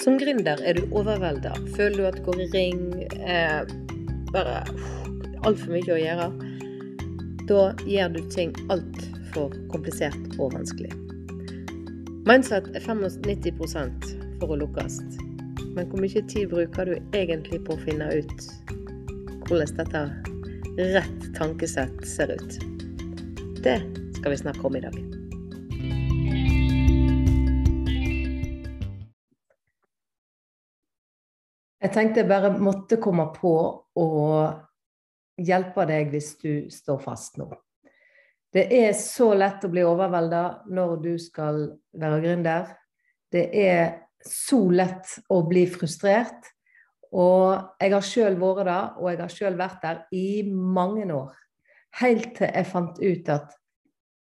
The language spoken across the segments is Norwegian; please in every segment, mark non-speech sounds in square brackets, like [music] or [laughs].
Som gründer er du overvelda. Føler du at det går i ring, eh, bare altfor mye å gjøre, da gjør du ting altfor komplisert og vanskelig. Mindset er 95 for å lukkes. Men hvor mye tid bruker du egentlig på å finne ut hvordan dette rett tankesett ser ut? Det skal vi snakke om i dag. Jeg tenkte jeg bare måtte komme på å hjelpe deg hvis du står fast nå. Det er så lett å bli overvelda når du skal være gründer. Det er så lett å bli frustrert. Og jeg har sjøl vært der, og jeg har sjøl vært der i mange år. Helt til jeg fant ut at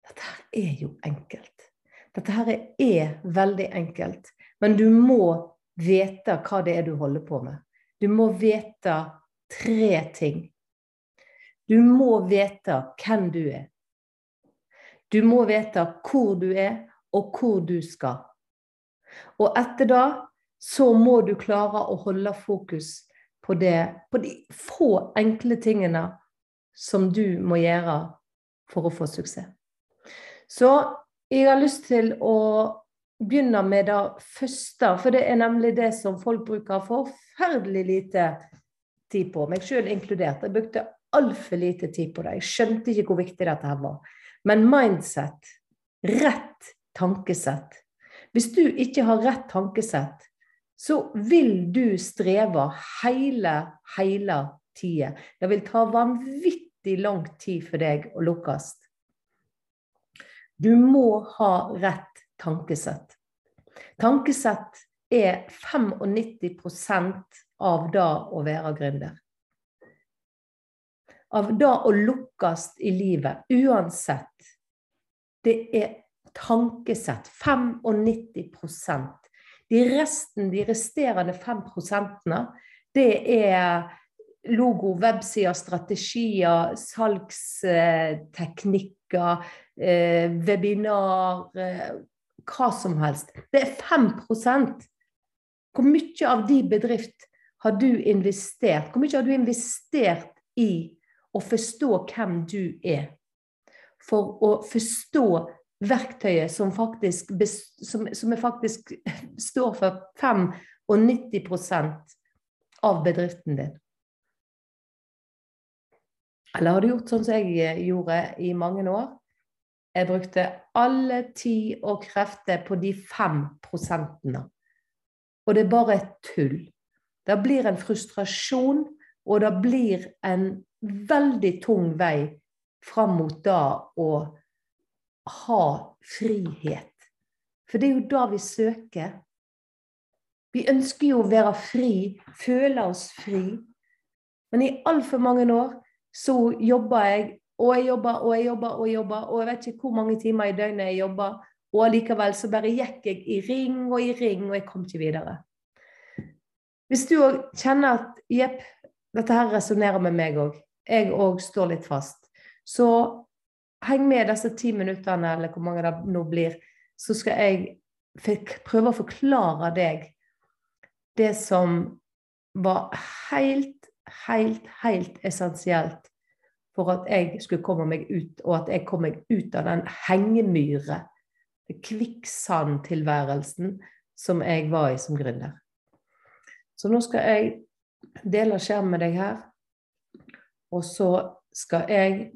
dette her er jo enkelt. Dette her er veldig enkelt. Men du må vite hva det er du holder på med. Du må vite tre ting. Du må vite hvem du er. Du må vite hvor du er, og hvor du skal. Og etter da så må du klare å holde fokus på, det, på de få enkle tingene som du må gjøre for å få suksess. Så jeg har lyst til å begynner med det første, for det er nemlig det som folk bruker forferdelig lite tid på, meg sjøl inkludert. Jeg brukte altfor lite tid på det. Jeg skjønte ikke hvor viktig dette her var. Men mindset, rett tankesett Hvis du ikke har rett tankesett, så vil du streve hele, hele tida. Det vil ta vanvittig lang tid for deg å lukkes. Du må ha rett tankesett. Tankesett er 95% av det å være gründer. Av det å lukkes i livet, uansett. Det er tankesett. 95% De resten, de resterende 5% det er logo, websider, strategier, salgsteknikker, eh, webinar, eh, hva som helst. Det er 5% Hvor mye av de bedrift har du investert? Hvor mye har du investert i å forstå hvem du er? For å forstå verktøyet som faktisk, som, som faktisk [laughs] står for 95% av bedriften din. Eller har du gjort sånn som jeg gjorde i mange år? Jeg brukte alle tid og krefter på de fem prosentene. Og det er bare et tull. Det blir en frustrasjon, og det blir en veldig tung vei fram mot da å ha frihet. For det er jo da vi søker. Vi ønsker jo å være fri, føle oss fri. Men i altfor mange år så jobba jeg og jeg jobba og jeg jobba og jobba, og jeg vet ikke hvor mange timer i døgnet jeg jobba. Og allikevel så bare gikk jeg i ring og i ring, og jeg kom ikke videre. Hvis du òg kjenner at jepp, dette her resonnerer med meg òg, jeg òg står litt fast, så heng med disse ti minuttene, eller hvor mange det nå blir, så skal jeg prøve å forklare deg det som var helt, helt, helt essensielt for at jeg skulle komme meg ut, og at jeg kom meg ut av den hengemyre, kvikksandtilværelsen, som jeg var i som gründer. Så nå skal jeg dele skjermen med deg her, og så skal jeg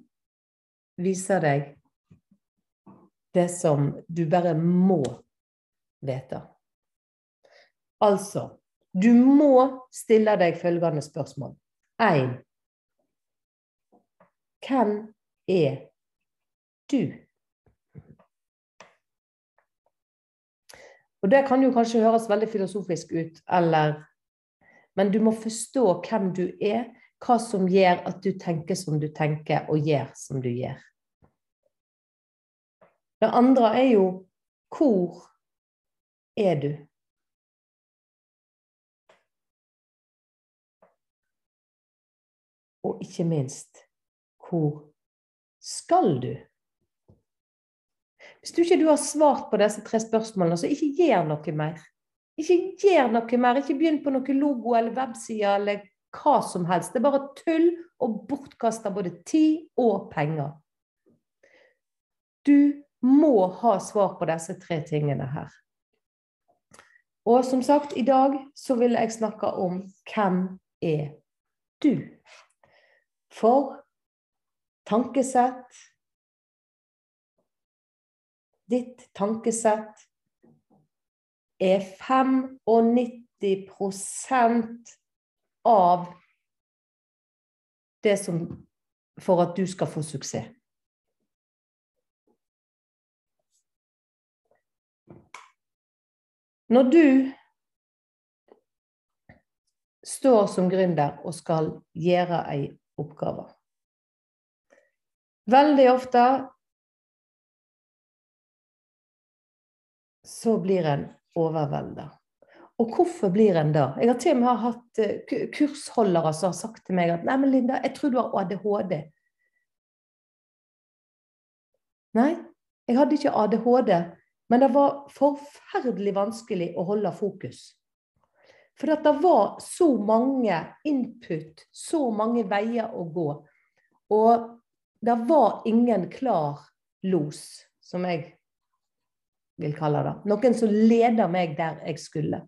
vise deg det som du bare må vite. Altså, du må stille deg følgende spørsmål. 1. Hvem er du? Og Det kan jo kanskje høres veldig filosofisk ut, eller Men du må forstå hvem du er, hva som gjør at du tenker som du tenker, og gjør som du gjør. Det andre er jo hvor er du? Og ikke minst hvor skal du? Hvis du ikke har svart på disse tre spørsmålene, så ikke gjør noe mer. Ikke gjør noe mer. Ikke begynn på noe logo eller webside eller hva som helst. Det er bare tull og bortkasta både tid og penger. Du må ha svar på disse tre tingene her. Og som sagt, i dag så vil jeg snakke om hvem er du? For tankesett Ditt tankesett er 95% av det som For at du skal få suksess. Når du står som gründer og skal gjøre ei oppgave Veldig ofte så blir en overvelda. Og hvorfor blir en da? Jeg har til og med hatt eh, kursholdere som har sagt til meg at Nei, men Linda, jeg tror du har ADHD. Nei, jeg hadde ikke ADHD, men det var forferdelig vanskelig å holde fokus. For det var så mange input, så mange veier å gå. Og det var ingen klar los, som jeg vil kalle det. Noen som leda meg der jeg skulle.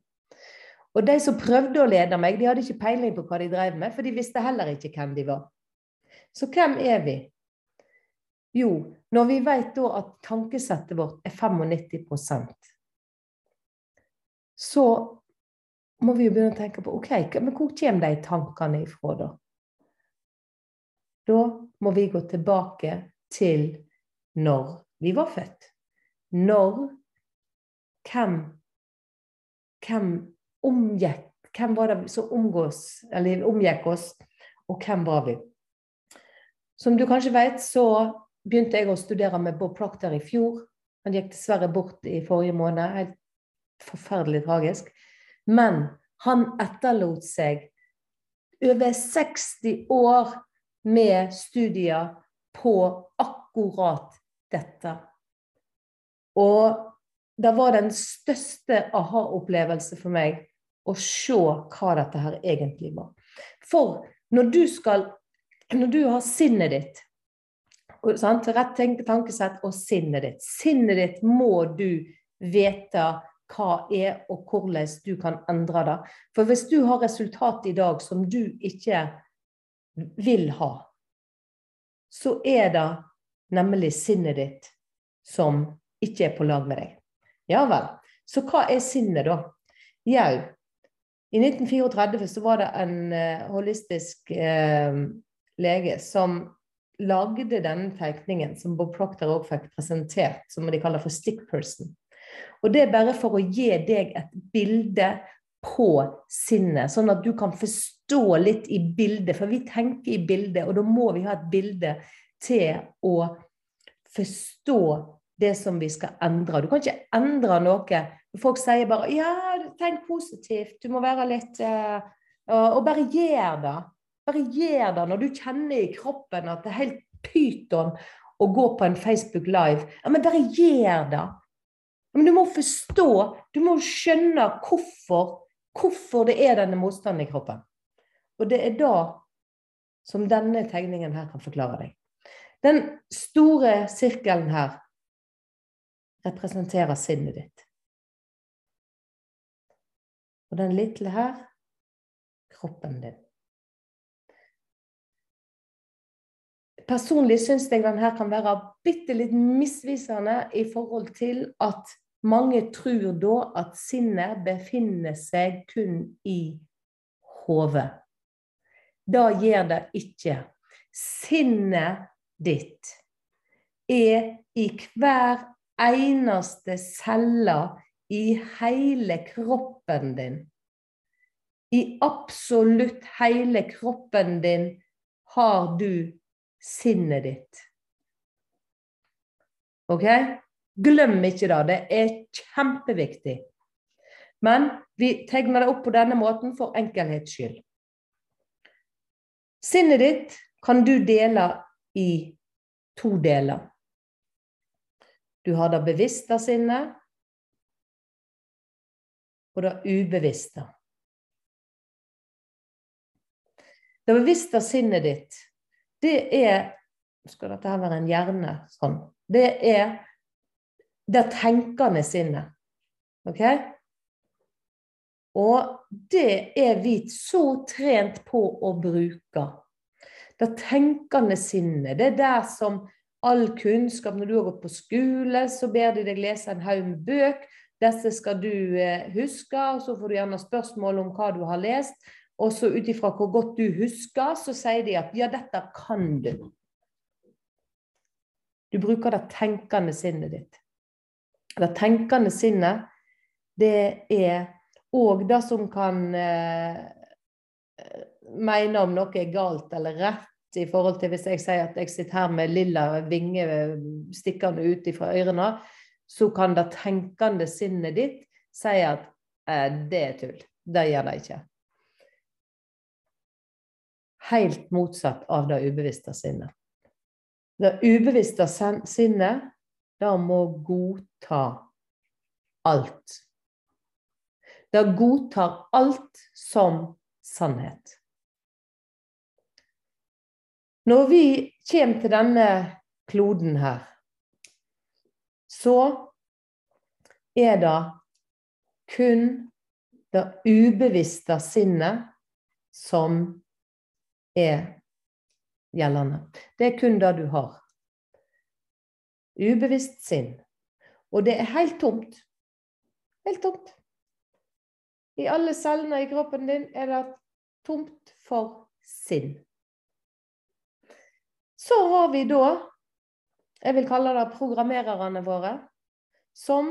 Og de som prøvde å lede meg, de hadde ikke peiling på hva de drev med, for de visste heller ikke hvem de var. Så hvem er vi? Jo, når vi vet da at tankesettet vårt er 95% så må vi jo begynne å tenke på ok, men hvor kommer de tankene ifra, da? Da må vi gå tilbake til når vi var født. Når Hvem, hvem omgikk Hvem var det som omgås, eller omgikk oss, og hvem var vi? Som du kanskje vet, så begynte jeg å studere med Bob Proctor i fjor. Han gikk dessverre bort i forrige måned. Helt forferdelig tragisk. Men han etterlot seg over 60 år med studier på akkurat dette. Og det var den største aha-opplevelse for meg å se hva dette her egentlig var. For når du skal Når du har sinnet ditt sant? Rett tankesett og sinnet ditt. Sinnet ditt må du vite hva er, og hvordan du kan endre det. For hvis du har resultat i dag som du ikke vil ha, så er det nemlig sinnet ditt som ikke er på lag med deg. Ja vel. Så hva er sinnet, da? Jau, i 1934 så var det en uh, holistisk uh, lege som lagde denne tegningen, som Bob Proctor òg fikk presentert, som de kaller for stick person. Og det er bare for å gi deg et bilde på sinnet, sånn at du kan forstå litt i bildet. For vi tenker i bildet, og da må vi ha et bilde til å forstå det som vi skal endre. Du kan ikke endre noe. Folk sier bare 'ja, tenk positivt', du må være litt uh, Og bare gjør det. Bare gjør det når du kjenner i kroppen at det er helt pyton å gå på en Facebook Live. Ja, men bare gjør det. Men du må forstå, du må skjønne hvorfor, hvorfor det er denne motstanden i kroppen. Og det er da som denne tegningen her kan forklare deg. Den store sirkelen her representerer sinnet ditt. Og den lille her kroppen din. Personlig syns jeg denne kan være bitte litt misvisende i forhold til at mange tror da at sinnet befinner seg kun i hodet. Da gjør det ikke. Sinnet ditt er i hver eneste celle i hele kroppen din. I absolutt hele kroppen din har du sinnet ditt. OK? Glem ikke det. Det er kjempeviktig. Men vi tegner det opp på denne måten for enkelhets skyld. Sinnet ditt kan du dele i to deler. Du har det bevisste sinnet, og det ubevisste. Det bevisste sinnet ditt, det er Skal dette her være en hjerne? Sånn. Det er det tenkende sinnet. OK? Og det er vi så trent på å bruke. Det tenkende sinnet. Det er der som all kunnskap Når du har gått på skole, så ber de deg lese en haug med bøk. Disse skal du eh, huske, og så får du gjerne spørsmål om hva du har lest. Og så ut ifra hvor godt du husker, så sier de at ja, dette kan du. Du bruker det tenkende sinnet ditt. Det tenkende sinnet, det er òg det som kan eh, mene om noe er galt eller rett i forhold til hvis jeg sier at jeg sitter her med lilla vinger stikkende ut fra ørene, så kan det tenkende sinnet ditt si at eh, det er tull. Det gjør det ikke helt motsatt av det ubevisste sinnet. Det ubevisste sinnet, det må godta alt. Det godtar alt som sannhet. Når vi kommer til denne kloden her, så er det kun det ubevisste sinnet som er gjeldende. Det er kun det du har. Ubevisst sinn. Og det er helt tomt. Helt tomt. I alle cellene i kroppen din er det tomt for sinn. Så har vi da, jeg vil kalle det programmererne våre, som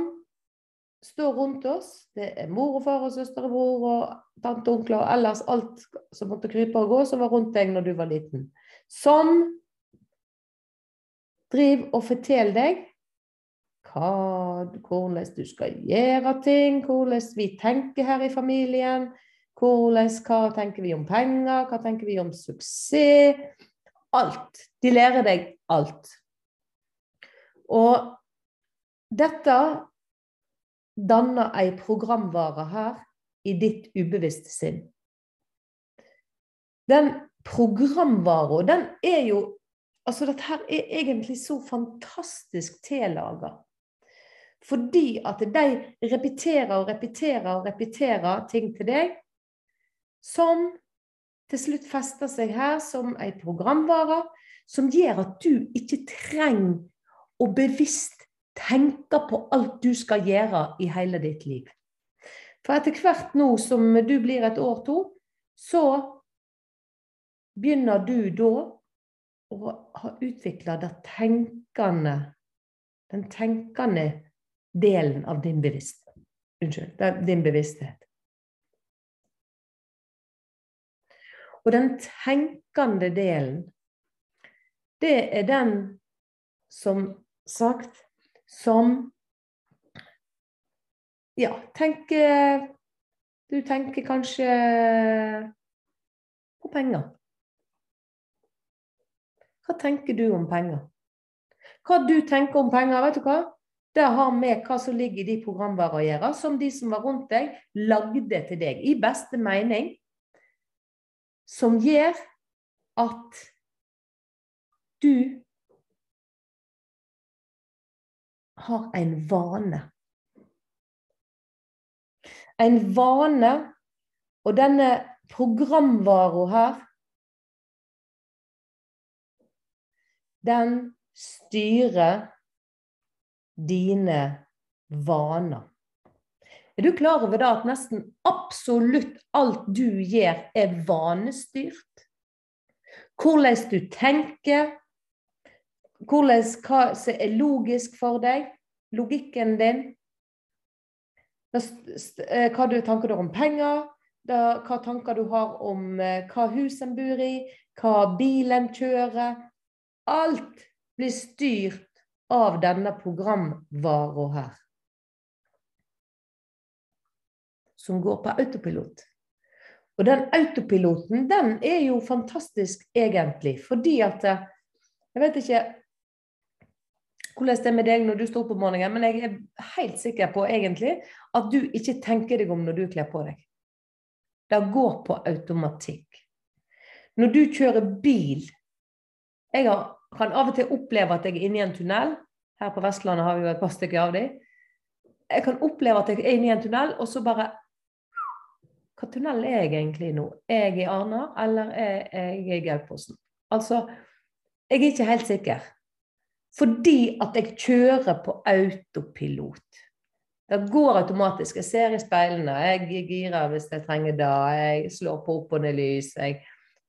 står rundt oss. Det er mor og far og søster og bror og tante og onkler og ellers alt som måtte krype og gå, som var rundt deg når du var liten. Som driver og forteller deg hva, hvordan du skal gjøre ting, hvordan vi tenker her i familien. Hvordan, hva tenker vi om penger, hva tenker vi om suksess? Alt. De lærer deg alt. Og dette danner ei programvare her i ditt ubevisste sinn. Den programvara, den er jo Altså, dette her er egentlig så fantastisk tillaga. Fordi at de repeterer og repeterer og repeterer ting til deg som til slutt fester seg her som ei programvare som gjør at du ikke trenger å bevisst tenke på alt du skal gjøre i hele ditt liv. For etter hvert nå som du blir et år to, så begynner du da å ha utvikla det tenkende Den tenkende delen av din bevissthet. Unnskyld, din bevissthet. Og den tenkende delen, det er den som sagt som Ja, tenker Du tenker kanskje på penger. Hva tenker du om penger? Hva du tenker om penger, vet du hva? Det har med hva som ligger i de programvarene å gjøre, som de som var rundt deg, lagde til deg. I beste mening. Som gjør at du har en vane. En vane, og denne programvara her Den styrer dine vaner. Er du klar over da at nesten absolutt alt du gjør, er vanestyrt? Hvordan du tenker, hvordan, hva som er logisk for deg, logikken din. Eh, hva du tanker du har om penger, hva tanker du har om eh, hva hus en bor i, hva bilen kjører. Alt blir styrt av denne programvara her. Som går på autopilot. Og den autopiloten, den er jo fantastisk egentlig, fordi at eh, Jeg vet ikke hvordan det er med deg når du står opp om morgenen, men jeg er helt sikker på egentlig at du ikke tenker deg om når du kler på deg. Det går på automatikk. Når du kjører bil Jeg har, kan av og til oppleve at jeg er inne i en tunnel. Her på Vestlandet har vi jo et par stykker av dem. Jeg kan oppleve at jeg er inne i en tunnel, og så bare Hva tunnel er jeg egentlig nå? Er jeg i Arna, eller er jeg i Gaupåsen? Altså, jeg er ikke helt sikker. Fordi at jeg kjører på autopilot. Det går automatisk. Jeg ser i speilene. Jeg girer hvis jeg trenger det. Jeg slår på opp og ned lys. Jeg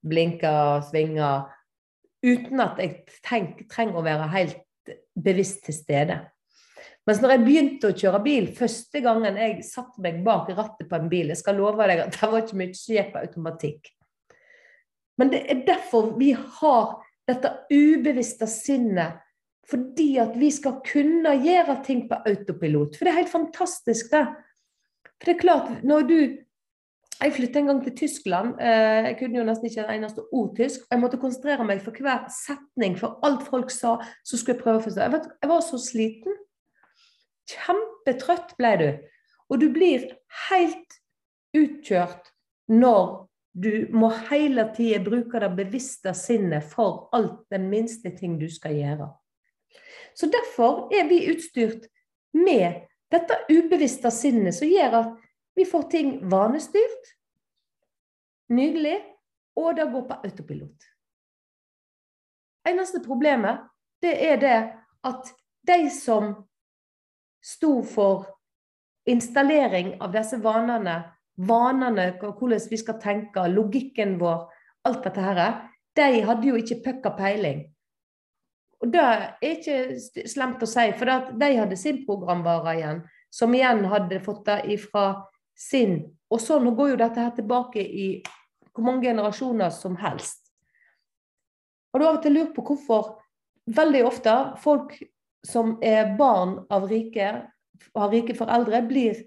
blinker og svinger. Uten at jeg tenk, trenger å være helt bevisst til stede. Mens når jeg begynte å kjøre bil, første gangen jeg satte meg bak rattet på en bil Jeg skal love deg at det var ikke mye som på automatikk. Men det er derfor vi har dette ubevisste sinnet fordi at vi skal kunne gjøre ting på autopilot. For det er helt fantastisk, det. For det er klart, når du Jeg flyttet en gang til Tyskland. Eh, jeg kunne jo nesten ikke et eneste ord tysk. Jeg måtte konsentrere meg for hver setning, for alt folk sa, så skulle jeg prøve å forstå. Jeg, jeg var så sliten. Kjempetrøtt ble du. Og du blir helt utkjørt når du må hele tida bruke det bevisste sinnet for alt den minste ting du skal gjøre. Så derfor er vi utstyrt med dette ubevisste sinnet som gjør at vi får ting vanestyrt, nydelig, og det går på autopilot. Eneste problemet det er det at de som sto for installering av disse vanene, vanene, hvordan vi skal tenke, logikken vår, alt dette her, de hadde jo ikke pucka peiling. Og det er ikke slemt å si, for de hadde sin programvare igjen, som igjen hadde fått det ifra sin. Og sånn går jo dette her tilbake i hvor mange generasjoner som helst. Og du har og til lurt på hvorfor veldig ofte folk som er barn av rike, har rike foreldre, blir,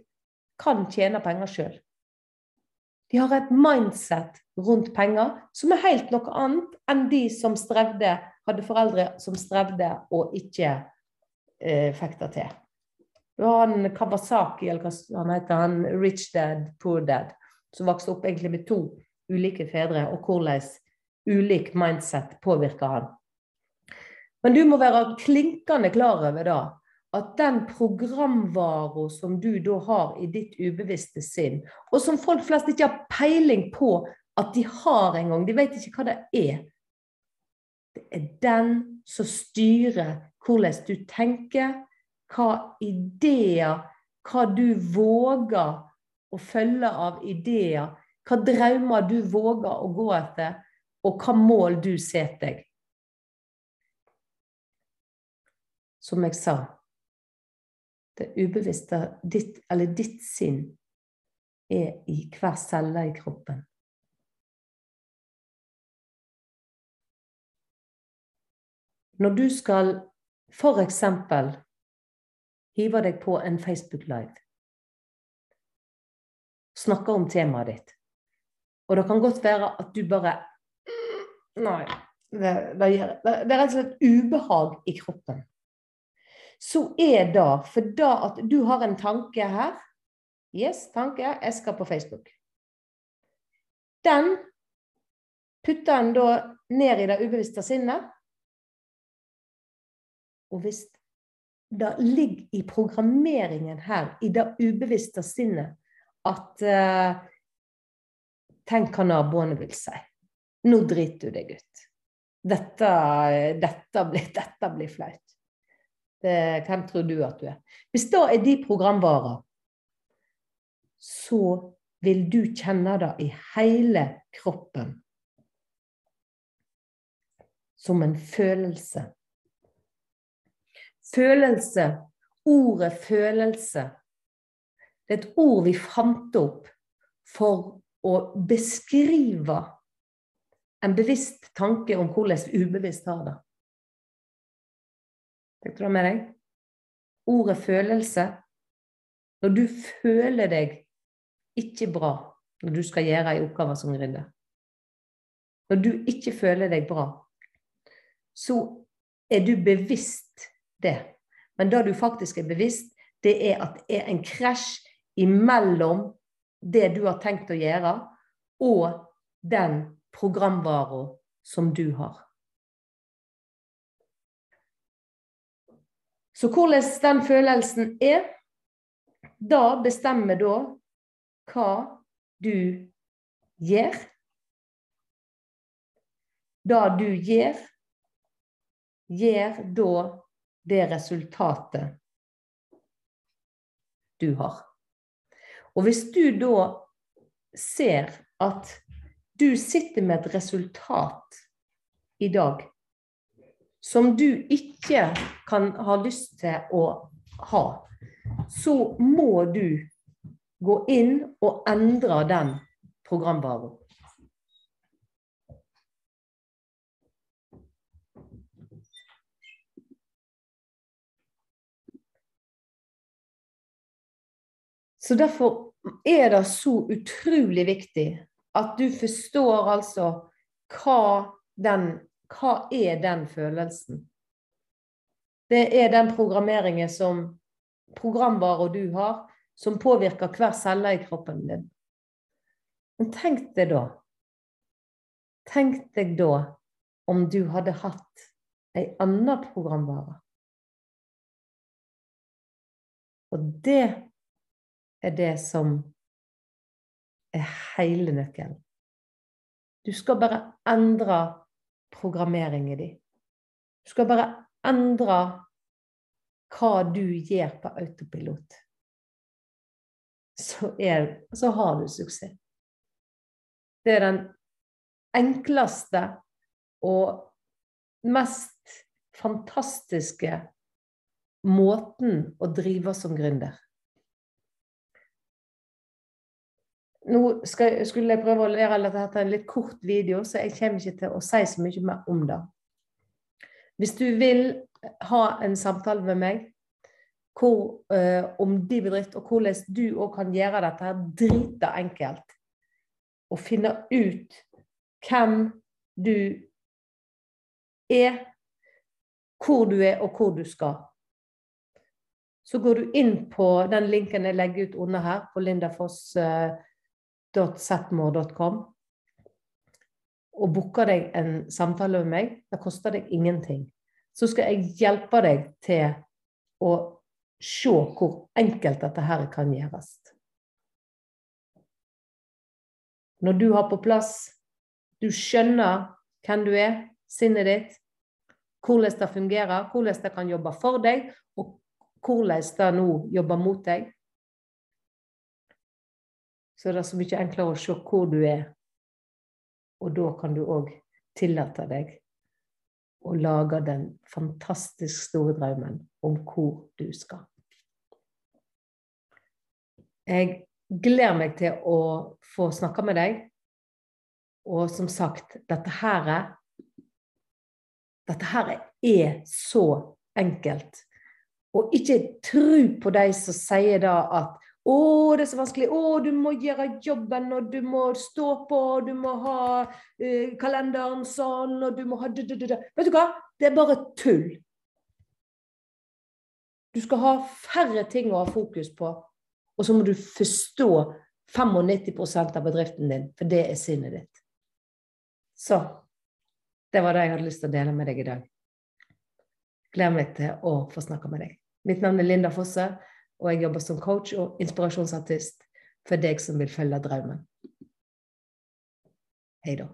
kan tjene penger sjøl. De har et mindset rundt penger som er helt noe annet enn de som strevde hadde foreldre som strevde og ikke eh, fikk det til. Du har han Kawasaki, eller hva han heter, han Rich Dad, Poor Dad, som vokste opp egentlig med to ulike fedre, og hvordan ulik mindset påvirker han. Men du må være klinkende klar over da, at den programvara som du da har i ditt ubevisste sinn, og som folk flest ikke har peiling på at de har engang, de vet ikke hva det er, det er den som styrer hvordan du tenker, hva ideer, hva du våger å følge av ideer, hva drømmer du våger å gå etter, og hva mål du setter deg. Som jeg sa, det ubevisste, ditt, eller ditt sinn, er i hver celle i kroppen. Når du skal f.eks. hive deg på en Facebook Live, Snakker om temaet ditt, og det kan godt være at du bare Nei. Det, det, det, det er rett og slett ubehag i kroppen. Så er det for da at du har en tanke her Yes, tanke. Jeg skal på Facebook. Den putter en da ned i det ubevisste sinnet. Og hvis det ligger i programmeringen her, i det ubevisste sinnet, at uh, Tenk hva naboene vil si. Nå driter du deg ut. Dette, dette, blir, dette blir flaut. Det, hvem tror du at du er? Hvis da er de programvarer, så vil du kjenne det i hele kroppen. Som en følelse. Følelse. Ordet følelse. Det er et ord vi fant opp for å beskrive en bevisst tanke om hvordan vi ubevisst har det. Fikk du det med deg? Ordet følelse. Når du føler deg ikke bra når du skal gjøre en oppgave som gründer Når du ikke føler deg bra, så er du bevisst det. Men det du faktisk er bevisst, det er at det er en krasj imellom det du har tenkt å gjøre, og den programvara som du har. Så hvordan den følelsen er, da bestemmer da hva du gjør. Det du gjør, gjør da det resultatet du har. Og hvis du da ser at du sitter med et resultat i dag som du ikke kan ha lyst til å ha, så må du gå inn og endre den programvaren. Så derfor er det så utrolig viktig at du forstår altså hva, den, hva er den følelsen. Det er den programmeringen som programvare du har, som påvirker hver celle i kroppen din. Men tenk deg da Tenk deg da om du hadde hatt ei anna programvare. Og det er det som er hele nøkkelen. Du skal bare endre programmeringen din. Du skal bare endre hva du gjør på autopilot. Så, er, så har du suksess. Det er den enkleste og mest fantastiske måten å drive som gründer. Nå skal, skulle jeg prøve å lære dette til en litt kort video, så jeg kommer ikke til å si så mye mer om det. Hvis du vil ha en samtale med meg hvor, uh, om din bedrift, og hvordan du òg kan gjøre dette her drita enkelt, og finne ut hvem du er, hvor du er, og hvor du skal, så går du inn på den linken jeg legger ut under her, på Linda Foss uh, www.setmore.com og booker deg en samtale med meg. Det koster deg ingenting. Så skal jeg hjelpe deg til å se hvor enkelt dette her kan gjøres. Når du har på plass Du skjønner hvem du er, sinnet ditt, hvordan det fungerer, hvordan det kan jobbe for deg, og hvordan det nå jobber mot deg så er det så mye enklere å se hvor du er. Og da kan du òg tillate deg å lage den fantastisk store drømmen om hvor du skal. Jeg gleder meg til å få snakke med deg. Og som sagt, dette her er Dette her er så enkelt. Og ikke tro på de som sier da at å, det er så vanskelig. Å, du må gjøre jobben, og du må stå på, og du må ha uh, kalenderen sånn, og du må ha du, du, du, Vet du hva? Det er bare tull. Du skal ha færre ting å ha fokus på, og så må du forstå 95% av bedriften din, for det er sinnet ditt. Så det var det jeg hadde lyst til å dele med deg i dag. Gleder meg til å få snakke med deg. Mitt navn er Linda Fosse og jeg jobber som coach og inspirasjonsartist for deg som vil følge drømmen. Hei da.